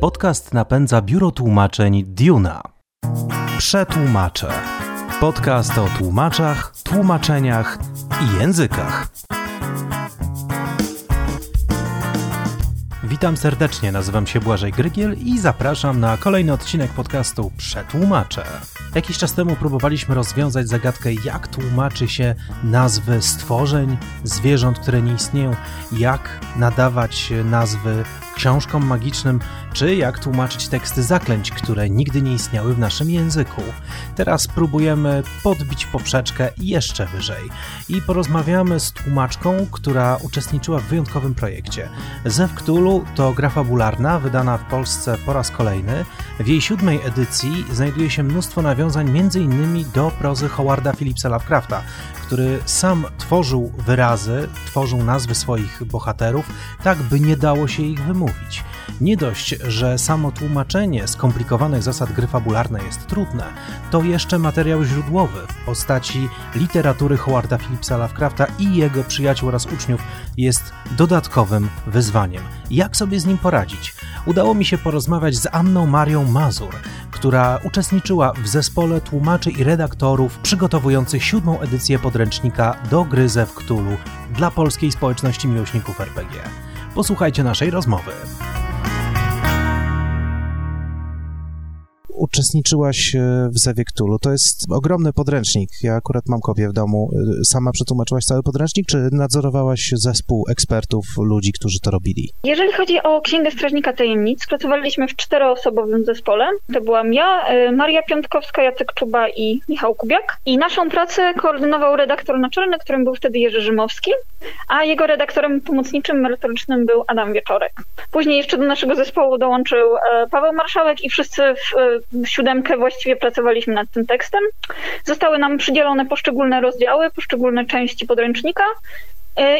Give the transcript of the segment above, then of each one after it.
Podcast napędza biuro tłumaczeń Duna. Przetłumaczę. Podcast o tłumaczach, tłumaczeniach i językach. Witam serdecznie, nazywam się Błażej Grygiel i zapraszam na kolejny odcinek podcastu Przetłumaczę. Jakiś czas temu próbowaliśmy rozwiązać zagadkę, jak tłumaczy się nazwy stworzeń, zwierząt, które nie istnieją, jak nadawać nazwy książkom magicznym, czy jak tłumaczyć teksty zaklęć, które nigdy nie istniały w naszym języku. Teraz próbujemy podbić poprzeczkę jeszcze wyżej i porozmawiamy z tłumaczką, która uczestniczyła w wyjątkowym projekcie. Zew Cthulhu to gra fabularna, wydana w Polsce po raz kolejny. W jej siódmej edycji znajduje się mnóstwo nawiązań m.in. do prozy Howarda Phillipsa Lovecrafta, który sam tworzył wyrazy, tworzył nazwy swoich bohaterów, tak by nie dało się ich wymówić. Nie dość, że samo tłumaczenie skomplikowanych zasad gry fabularnej jest trudne, to jeszcze materiał źródłowy w postaci literatury Howarda Phillipsa Lovecrafta i jego przyjaciół oraz uczniów jest dodatkowym wyzwaniem. Jak sobie z nim poradzić? Udało mi się porozmawiać z Anną Marią Mazur, która uczestniczyła w zespole tłumaczy i redaktorów przygotowujących siódmą edycję podręcznika do gry Zew Cthulhu dla polskiej społeczności miłośników RPG. Posłuchajcie naszej rozmowy. Uczestniczyłaś e, w Zewie. To jest ogromny podręcznik. Ja akurat mam kopię w domu. E, sama przetłumaczyłaś cały podręcznik, czy nadzorowałaś zespół ekspertów, ludzi, którzy to robili? Jeżeli chodzi o Księgę Strażnika Tajemnic, pracowaliśmy w czteroosobowym zespole. To byłam ja, e, Maria Piątkowska, Jacek Czuba i Michał Kubiak. I naszą pracę koordynował redaktor naczelny, którym był wtedy Jerzy Rzymowski, a jego redaktorem pomocniczym merytorycznym był Adam Wieczorek. Później jeszcze do naszego zespołu dołączył Paweł Marszałek i wszyscy w siódemkę właściwie pracowaliśmy nad tym tekstem. Zostały nam przydzielone poszczególne rozdziały, poszczególne części podręcznika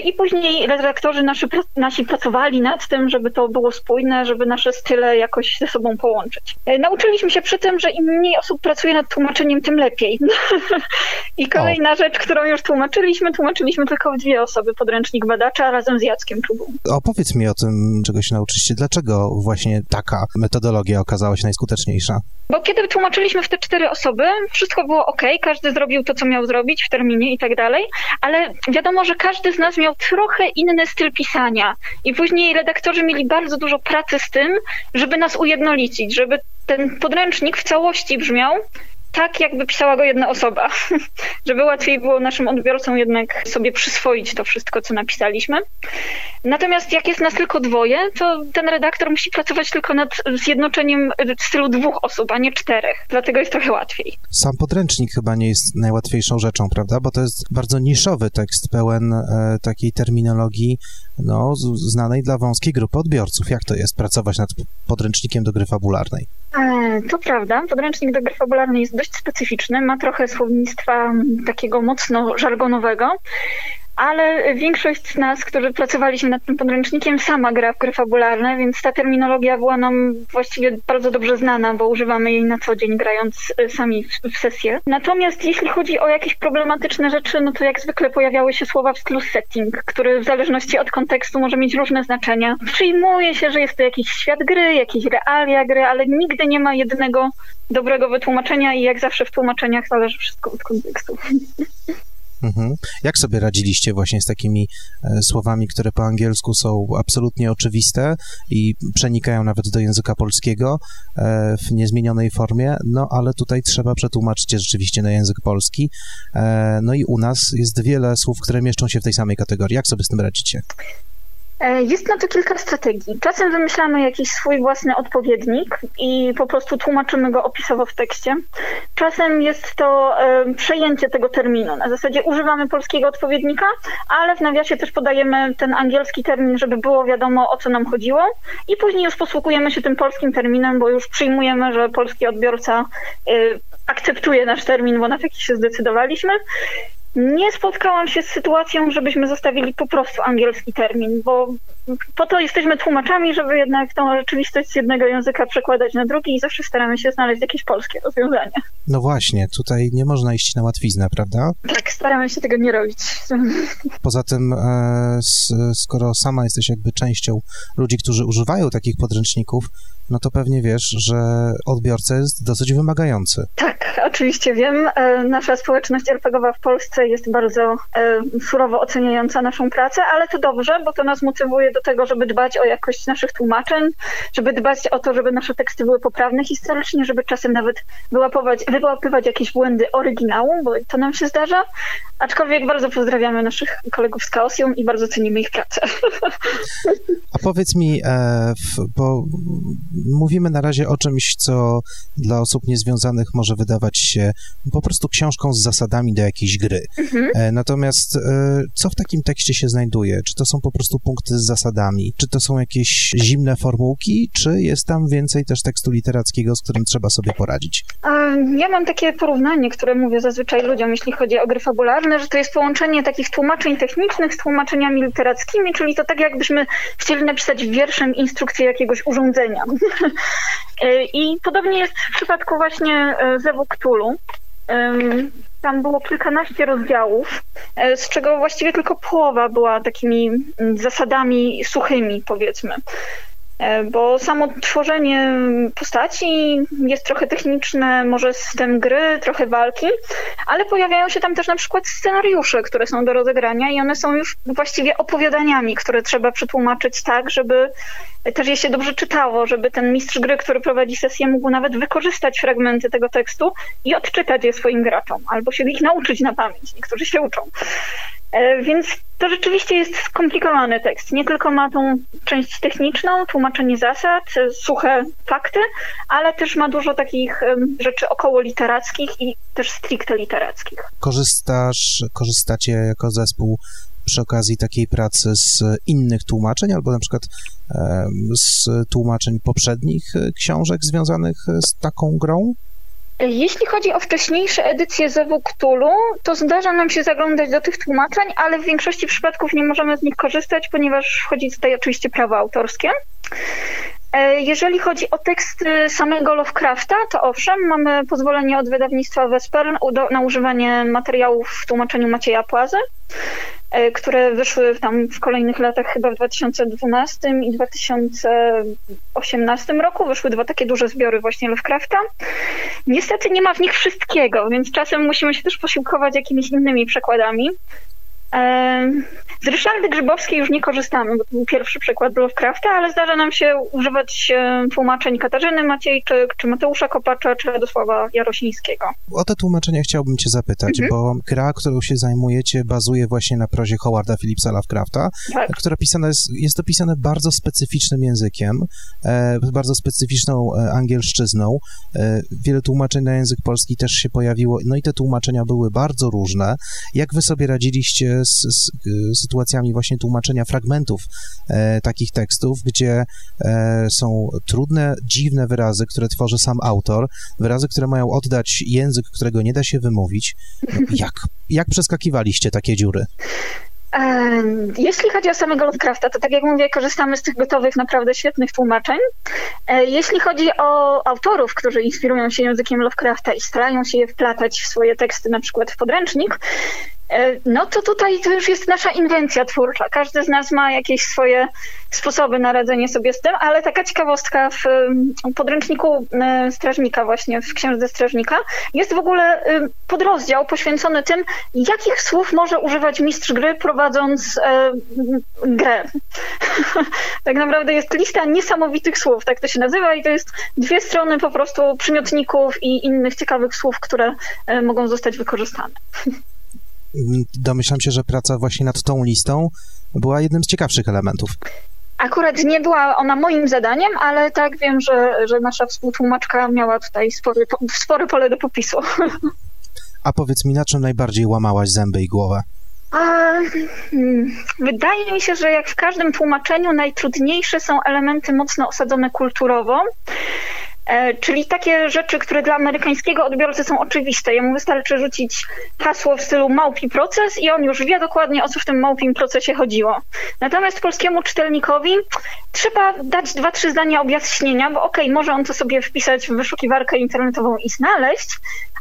I później redaktorzy nasi, nasi pracowali nad tym, żeby to było spójne, żeby nasze style jakoś ze sobą połączyć. E, nauczyliśmy się przy tym, że im mniej osób pracuje nad tłumaczeniem, tym lepiej. I kolejna o. rzecz, którą już tłumaczyliśmy, tłumaczyliśmy tylko dwie osoby podręcznik badacza razem z Jackiem Czubą. Opowiedz mi o tym, czego się nauczyliście. Dlaczego właśnie taka metodologia okazała się najskuteczniejsza? Bo kiedy tłumaczyliśmy w te cztery osoby, wszystko było ok, każdy zrobił to, co miał zrobić w terminie i tak dalej, ale wiadomo, że każdy z nas nas miał trochę inny styl pisania. I później redaktorzy mieli bardzo dużo pracy z tym, żeby nas ujednolicić, żeby ten podręcznik w całości brzmiał tak, jakby pisała go jedna osoba, żeby łatwiej było naszym odbiorcom jednak sobie przyswoić to wszystko, co napisaliśmy. Natomiast jak jest nas tylko dwoje, to ten redaktor musi pracować tylko nad zjednoczeniem stylu dwóch osób, a nie czterech. Dlatego jest trochę łatwiej. Sam podręcznik chyba nie jest najłatwiejszą rzeczą, prawda? Bo to jest bardzo niszowy tekst, pełen e, takiej terminologii no, znanej dla wąskiej grupy odbiorców. Jak to jest pracować nad podręcznikiem do gry fabularnej? E, to prawda. Podręcznik do gry fabularnej jest dość specyficzny. Ma trochę słownictwa takiego mocno żargonowego ale większość z nas, którzy pracowaliśmy nad tym podręcznikiem, sama gra w gry fabularne, więc ta terminologia była nam właściwie bardzo dobrze znana, bo używamy jej na co dzień, grając y, sami w, sesję. Natomiast jeśli chodzi o jakieś problematyczne rzeczy, no to jak zwykle pojawiały się słowa w stylu setting, który w zależności od kontekstu może mieć różne znaczenia. Przyjmuje się, że jest to jakiś świat gry, jakieś realia gry, ale nigdy nie ma jednego dobrego wytłumaczenia i jak zawsze w tłumaczeniach zależy wszystko od kontekstu. Mhm. Jak sobie radziliście właśnie z takimi e, słowami, które po angielsku są absolutnie oczywiste i przenikają nawet do języka polskiego e, w niezmienionej formie, no ale tutaj trzeba przetłumaczyć je rzeczywiście na język polski. E, no i u nas jest wiele słów, które mieszczą się w tej samej kategorii. Jak sobie z tym radzicie? E, jest na to kilka strategii. Czasem wymyślamy jakiś swój własny odpowiednik i po prostu tłumaczymy go opisowo w tekście. Czasem jest to przejęcie tego terminu. Na zasadzie używamy polskiego odpowiednika, ale w nawiasie też podajemy ten angielski termin, żeby było wiadomo o co nam chodziło. I później już posługujemy się tym polskim terminem, bo już przyjmujemy, że polski odbiorca e, akceptuje nasz termin, bo na taki się zdecydowaliśmy. Nie spotkałam się z sytuacją, żebyśmy zostawili po prostu angielski termin, bo po to jesteśmy tłumaczami, żeby jednak tą rzeczywistość z jednego języka przekładać na drugi i zawsze staramy się znaleźć jakieś polskie rozwiązanie. No właśnie, tutaj nie można iść na łatwiznę, prawda? Tak, staramy się tego nie robić. Poza tym, e, skoro sama jesteś jakby częścią ludzi, którzy używają takich podręczników, no to pewnie wiesz, że odbiorca jest dosyć wymagający. Tak, oczywiście wiem. E, nasza społeczność RPGowa w Polsce jest bardzo e, surowo oceniająca naszą pracę, ale to dobrze, bo to nas motywuje do tego, żeby dbać o jakość naszych tłumaczeń, żeby dbać o to, żeby nasze teksty były poprawne historycznie, żeby czasem nawet wyłapywać, wyłapywać jakieś błędy oryginału, bo to nam się zdarza. Aczkolwiek bardzo pozdrawiamy naszych kolegów z Chaosium i bardzo cenimy ich pracę. A powiedz mi, e, bo mówimy na razie o czymś, co dla osób niezwiązanych może wydawać się po prostu książką z zasadami do jakiejś gry. Mhm. E, natomiast e, co w takim tekście się znajduje? Czy to są po prostu punkty z zasadami? Czy to są jakieś zimne formułki? Czy jest tam więcej też tekstu literackiego, z którym trzeba sobie poradzić? Ja mam takie porównanie, które mówię zazwyczaj ludziom, jeśli chodzi o gry fabularne, że to jest połączenie takich tłumaczeń technicznych z tłumaczeniami literackimi, czyli to tak jakbyśmy chcieli napisać wierszem instrukcję jakiegoś urządzenia. E, I podobnie jest w przypadku właśnie e, Zewu Cthulhu. Tam było kilkanaście rozdziałów, e, z czego właściwie tylko połowa była takimi mm, zasadami suchymi, powiedzmy. E, bo samo tworzenie postaci jest trochę techniczne, może system gry, trochę walki, ale pojawiają się tam też na przykład scenariusze, które są do rozegrania i one są już właściwie opowiadaniami, które trzeba przetłumaczyć tak, żeby też je się dobrze czytało, żeby ten mistrz gry, który prowadzi sesję, mógł nawet wykorzystać fragmenty tego tekstu i odczytać je swoim graczom, albo się ich nauczyć na pamięć. Niektórzy się uczą. E, więc to rzeczywiście jest skomplikowany tekst. Nie tylko ma tą część techniczną, tłumaczenie zasad, suche fakty, ale też ma dużo takich rzeczy około literackich i też stricte literackich. Korzystasz, korzystacie jako zespół przy okazji takiej pracy z innych tłumaczeń, albo na przykład z tłumaczeń poprzednich książek związanych z taką grą? Jeśli chodzi o wcześniejsze edycje Zewu Cthulhu, to zdarza nam się zaglądać do tych tłumaczeń, ale w większości przypadków nie możemy z nich korzystać, ponieważ wchodzi tutaj oczywiście prawo autorskie. E, jeżeli chodzi o teksty samego Lovecrafta, to owszem, mamy pozwolenie od wydawnictwa Western na używanie materiałów w tłumaczeniu Macieja Płazy. E, które wyszły tam w kolejnych latach, chyba w 2012 i 2018 roku. Wyszły dwa takie duże zbiory właśnie Lovecrafta. Niestety nie ma w nich wszystkiego, więc czasem musimy się też posiłkować jakimiś innymi przekładami. Z Ryszardy Grzybowskiej już nie korzystamy, bo to był pierwszy przykład Lovecrafta, ale zdarza nam się używać tłumaczeń Katarzyny Maciejczyk, czy Mateusza Kopacza, czy Radosława Jarosińskiego. O te tłumaczenia chciałbym cię zapytać, mhm. bo gra, którą się zajmujecie, bazuje właśnie na prozie Howarda Phillipsa Lovecrafta, tak. która pisana jest, jest to pisane bardzo specyficznym językiem, e, bardzo specyficzną e, angielszczyzną. E, wiele tłumaczeń na język polski też się pojawiło, no i te tłumaczenia były bardzo różne. Jak wy sobie radziliście z, z sytuacjami właśnie tłumaczenia fragmentów e, takich tekstów, gdzie e, są trudne, dziwne wyrazy, które tworzy sam autor, wyrazy, które mają oddać język, którego nie da się wymówić. Jak, jak przeskakiwaliście takie dziury? Jeśli chodzi o samego Lovecrafta, to tak jak mówię, korzystamy z tych gotowych, naprawdę świetnych tłumaczeń. E, jeśli chodzi o autorów, którzy inspirują się językiem Lovecrafta i starają się je wplatać w swoje teksty, na przykład w podręcznik, E, no to tutaj to już jest nasza inwencja twórcza. Każdy z nas ma jakieś swoje sposoby na radzenie sobie z tym, ale taka ciekawostka w podręczniku e, strażnika właśnie, w księdze strażnika, jest w ogóle podrozdział poświęcony tym, jakich słów może używać mistrz gry prowadząc e, grę. tak naprawdę jest lista niesamowitych słów, tak to się nazywa i to jest dwie strony po prostu przymiotników i innych ciekawych słów, które mogą zostać wykorzystane. domyślam się, że praca właśnie nad tą listą była jednym z ciekawszych elementów. Akurat nie była ona moim zadaniem, ale tak wiem, że, że nasza współtłumaczka miała tutaj spory, spory pole do popisu. A powiedz mi, na czym najbardziej łamałaś zęby i głowę? A, hmm, wydaje mi się, że jak w każdym tłumaczeniu najtrudniejsze są elementy mocno osadzone kulturowo. E, czyli takie rzeczy, które dla amerykańskiego odbiorcy są oczywiste. Jemu wystarczy rzucić hasło w stylu małpi proces i on już wie dokładnie, o co w tym małpim procesie chodziło. Natomiast polskiemu czytelnikowi trzeba dać dwa, trzy zdania objaśnienia, bo okej, okay, może on to sobie wpisać w wyszukiwarkę internetową i znaleźć,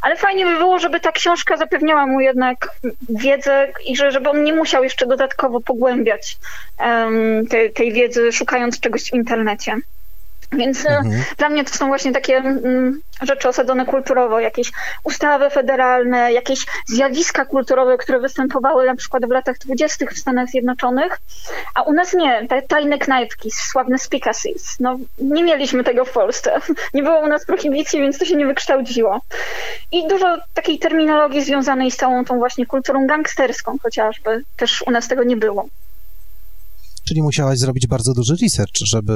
ale fajnie by było, żeby ta książka zapewniała mu jednak wiedzę i że, żeby on nie musiał jeszcze dodatkowo pogłębiać um, tej, tej wiedzy, szukając czegoś w internecie. Więc e, mhm. dla mnie to są właśnie takie mm, rzeczy osadzone kulturowo, jakieś ustawy federalne, jakieś zjawiska kulturowe, które występowały na przykład w latach dwudziestych w Stanach Zjednoczonych, a u nas nie, te tajne knajpki, sławne speakeasies. No, nie mieliśmy tego w Polsce. Nie było u nas prohibicji, więc to się nie wykształciło. I dużo takiej terminologii związanej z całą tą właśnie kulturą gangsterską chociażby. Też u nas tego nie było. Czyli musiałaś zrobić bardzo duży research, żeby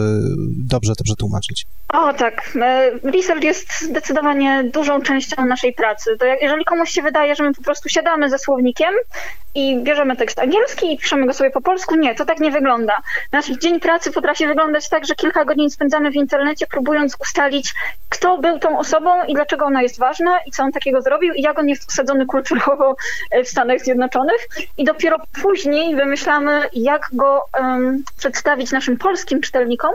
dobrze to przetłumaczyć. O tak. E, research jest zdecydowanie dużą częścią naszej pracy. To jak, jeżeli komuś się wydaje, że my po prostu siadamy ze słownikiem i bierzemy tekst angielski i piszemy go sobie po polsku, nie, to tak nie wygląda. Nasz dzień pracy potrafi wyglądać tak, że kilka godzin spędzamy w internecie, próbując ustalić, kto był tą osobą i dlaczego ona jest ważna i co on takiego zrobił i jak on jest usadzony kulturowo w Stanach Zjednoczonych. I dopiero później wymyślamy, jak go um, przedstawić naszym polskim czytelnikom,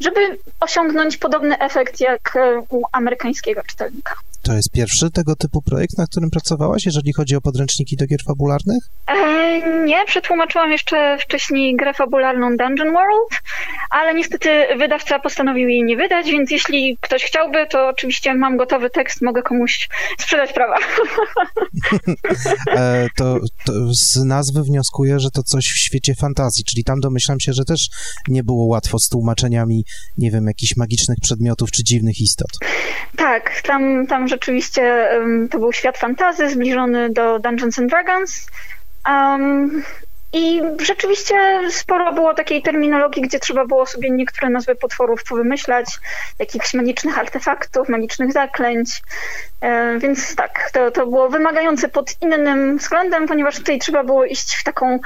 żeby osiągnąć podobny efekt jak e, u amerykańskiego czytelnika. To jest pierwszy tego typu projekt, na którym pracowałaś, jeżeli chodzi o podręczniki do gier fabularnych? E, nie, przetłumaczyłam jeszcze wcześniej grę fabularną Dungeon World, ale niestety wydawca postanowił jej nie wydać, więc jeśli ktoś chciałby, to oczywiście mam gotowy tekst, mogę komuś sprzedać prawa. e, to, to z nazwy wnioskuję, że to coś w świecie fantazji, czyli tam domyślam się, że też nie było łatwo z tłumaczeniami, nie wiem, jakichś magicznych przedmiotów czy dziwnych istot. Tak, tam, tam rzeczywiście um, to był świat fantazy zbliżony do Dungeons and Dragons. Um, i rzeczywiście sporo było takiej terminologii, gdzie trzeba było sobie niektóre nazwy potworów powymyślać, jakichś magicznych artefaktów, magicznych zaklęć. E, więc tak, to, to było wymagające pod innym względem, ponieważ tutaj trzeba było iść w taką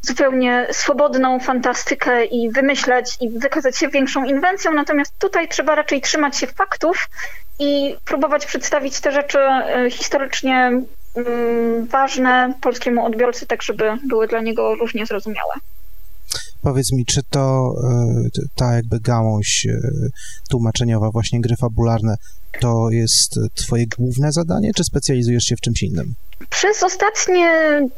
zupełnie swobodną fantastykę i wymyślać i wykazać się większą inwencją, natomiast tutaj trzeba raczej trzymać się faktów i próbować przedstawić te rzeczy e, historycznie ważne polskiemu odbiorcy, tak żeby były dla niego równie zrozumiałe. Powiedz mi, czy to e, ta jakby gałąź e, tłumaczeniowa, właśnie gry fabularne, to jest twoje główne zadanie, czy specjalizujesz się w czymś innym? Przez ostatnie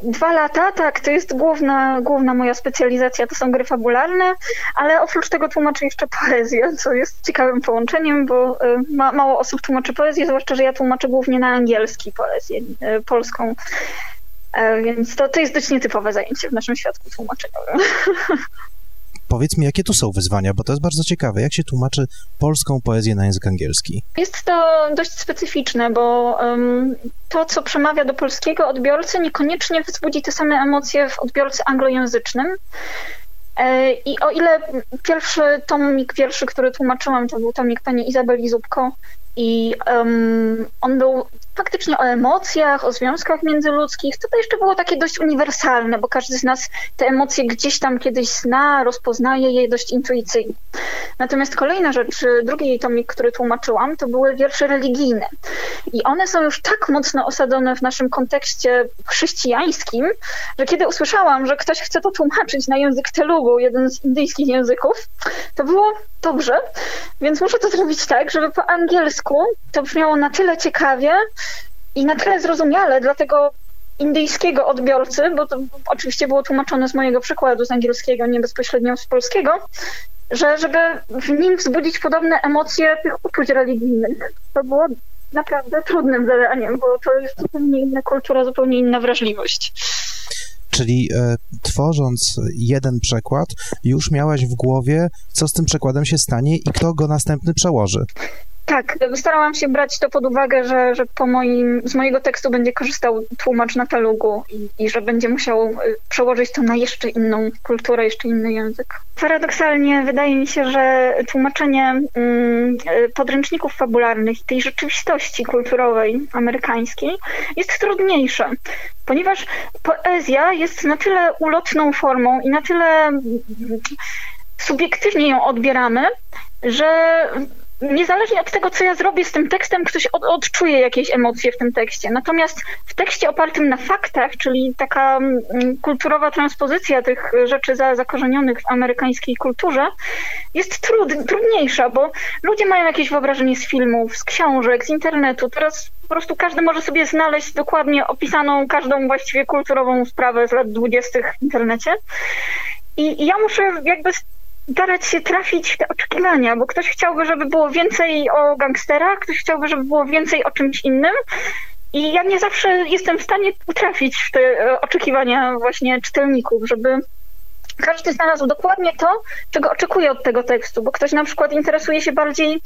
dwa lata, tak, to jest główna, główna moja specjalizacja, to są gry fabularne, ale oprócz tego tłumaczę jeszcze poezję, co jest ciekawym połączeniem, bo y, ma, mało osób tłumaczy poezję, zwłaszcza, że ja tłumaczę głównie na angielski poezję y, polską. E, więc to, to jest dość nietypowe zajęcie w naszym świadku tłumaczeniowym. Powiedz mi, jakie tu są wyzwania, bo to jest bardzo ciekawe. Jak się tłumaczy polską poezję na język angielski? Jest to dość specyficzne, bo um, to, co przemawia do polskiego odbiorcy, niekoniecznie wzbudzi te same emocje w odbiorcy anglojęzycznym. E, I o ile pierwszy tomik wierszy, który tłumaczyłam, to był tomik pani Izabeli Zubko i um, on był faktycznie o emocjach, o związkach międzyludzkich. To, to jeszcze było takie dość uniwersalne, bo każdy z nas te emocje gdzieś tam kiedyś zna, rozpoznaje je dość intuicyjnie. Natomiast kolejna rzecz, drugi jej tomik, który tłumaczyłam, to były wiersze religijne. I one są już tak mocno osadzone w naszym kontekście chrześcijańskim, że kiedy usłyszałam, że ktoś chce to tłumaczyć na język telugu, jeden z indyjskich języków, to było dobrze, więc muszę to zrobić tak, żeby po angielsku to brzmiało na tyle ciekawie i na tyle zrozumiale dla tego indyjskiego odbiorcy, bo to oczywiście było tłumaczone z mojego przykładu z angielskiego, nie bezpośrednio z polskiego, że żeby w nim wzbudzić podobne emocje tych uczuć religijnych. To było naprawdę trudnym zadaniem, bo to jest zupełnie inna kultura, zupełnie inna wrażliwość. Czyli e, tworząc jeden przekład, już miałaś w głowie, co z tym przekładem się stanie i kto go następny przełoży. Tak, starałam się brać to pod uwagę, że, że po moim, z mojego tekstu będzie korzystał tłumacz na talugu i, i że będzie musiał y, przełożyć to na jeszcze inną kulturę, jeszcze inny język. Paradoksalnie wydaje mi się, że tłumaczenie mm, y, podręczników fabularnych i tej rzeczywistości kulturowej amerykańskiej jest trudniejsze, ponieważ poezja jest na tyle ulotną formą i na tyle mm, subiektywnie ją odbieramy, że niezależnie od tego, co ja zrobię z tym tekstem, ktoś od, odczuje jakieś emocje w tym tekście. Natomiast w tekście opartym na faktach, czyli taka mm, kulturowa transpozycja tych rzeczy za, zakorzenionych w amerykańskiej kulturze, jest trud, trudniejsza, bo ludzie mają jakieś wyobrażenie z filmów, z książek, z internetu. Teraz po prostu każdy może sobie znaleźć dokładnie opisaną każdą właściwie kulturową sprawę z lat dwudziestych w internecie. I, I ja muszę jakby starać się trafić w te oczekiwania, bo ktoś chciałby, żeby było więcej o gangsterach, ktoś chciałby, żeby było więcej o czymś innym. I ja nie zawsze jestem w stanie utrafić w te e, oczekiwania właśnie czytelników, żeby każdy znalazł dokładnie to, czego oczekuje od tego tekstu, bo ktoś na przykład interesuje się bardziej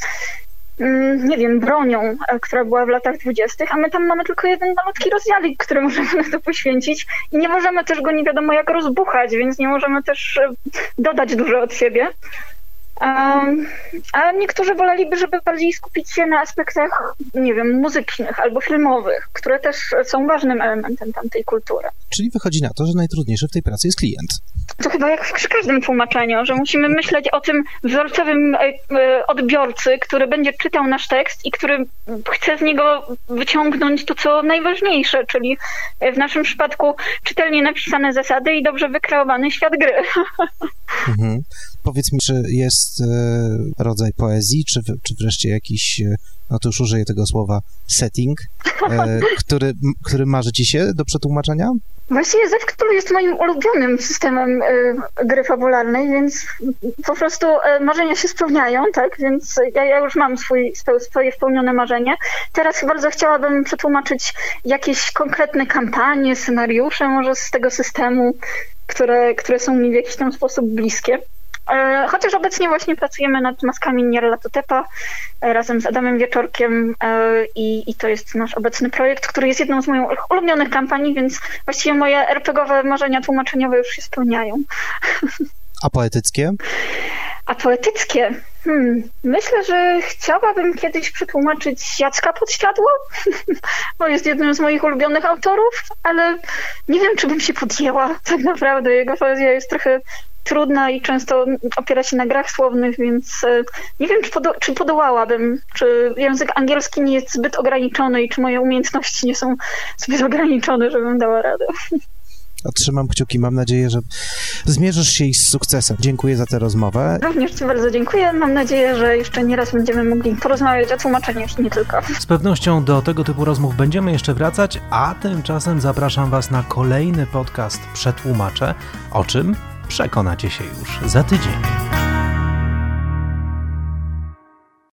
nie wiem, bronią, e, która była w latach dwudziestych, a my tam mamy tylko jeden malutki rozdziałik, który możemy na to poświęcić i nie możemy też go nie wiadomo jak rozbuchać, więc nie możemy też e, dodać dużo od siebie. A niektórzy woleliby, żeby bardziej skupić się na aspektach, nie wiem, muzycznych albo filmowych, które też są ważnym elementem tamtej kultury. Czyli wychodzi na to, że najtrudniejszy w tej pracy jest klient. To chyba jak przy każdym tłumaczeniu, że musimy myśleć o tym wzorcowym e, e, odbiorcy, który będzie czytał nasz tekst i który chce z niego wyciągnąć to, co najważniejsze, czyli w naszym przypadku czytelnie napisane zasady i dobrze wykreowany świat gry. Mhm. Powiedz mi, czy jest e, rodzaj poezji, czy, czy wreszcie jakiś, e, no to już użyję tego słowa, setting, e, który, który marzy ci się do przetłumaczenia? Właściwie Zewktulu jest moim ulubionym systemem gry fabularnej, więc po prostu marzenia się spełniają, tak? Więc ja, ja już mam swój, swoje spełnione marzenie. Teraz bardzo chciałabym przetłumaczyć jakieś konkretne kampanie, scenariusze może z tego systemu, które, które są mi w jakiś tam sposób bliskie. E, chociaż obecnie właśnie pracujemy nad maskami Nierlatotepa e, razem z Adamem Wieczorkiem e, i, i to jest nasz obecny projekt, który jest jedną z moich ulubionych kampanii, więc właściwie moje RPGowe marzenia tłumaczeniowe już się spełniają. A poetyckie? A poetyckie? Hmm, myślę, że chciałabym kiedyś przetłumaczyć Jacka Podświatło, bo jest jednym z moich ulubionych autorów, ale nie wiem, czy bym się podjęła. Tak naprawdę jego poezja jest trochę trudna i często opiera się na grach słownych, więc e, nie wiem, czy, podo czy podołałabym, czy język angielski nie jest zbyt ograniczony i czy moje umiejętności nie są zbyt ograniczone, żebym dała radę. Trzymam kciuki, mam nadzieję, że zmierzysz się z sukcesem. Dziękuję za tę rozmowę. Również Ci bardzo dziękuję. Mam nadzieję, że jeszcze nie raz będziemy mogli porozmawiać o tłumaczeniach i nie tylko. Z pewnością do tego typu rozmów będziemy jeszcze wracać, a tymczasem zapraszam Was na kolejny podcast Przetłumaczę, o czym przekonacie się już za tydzień.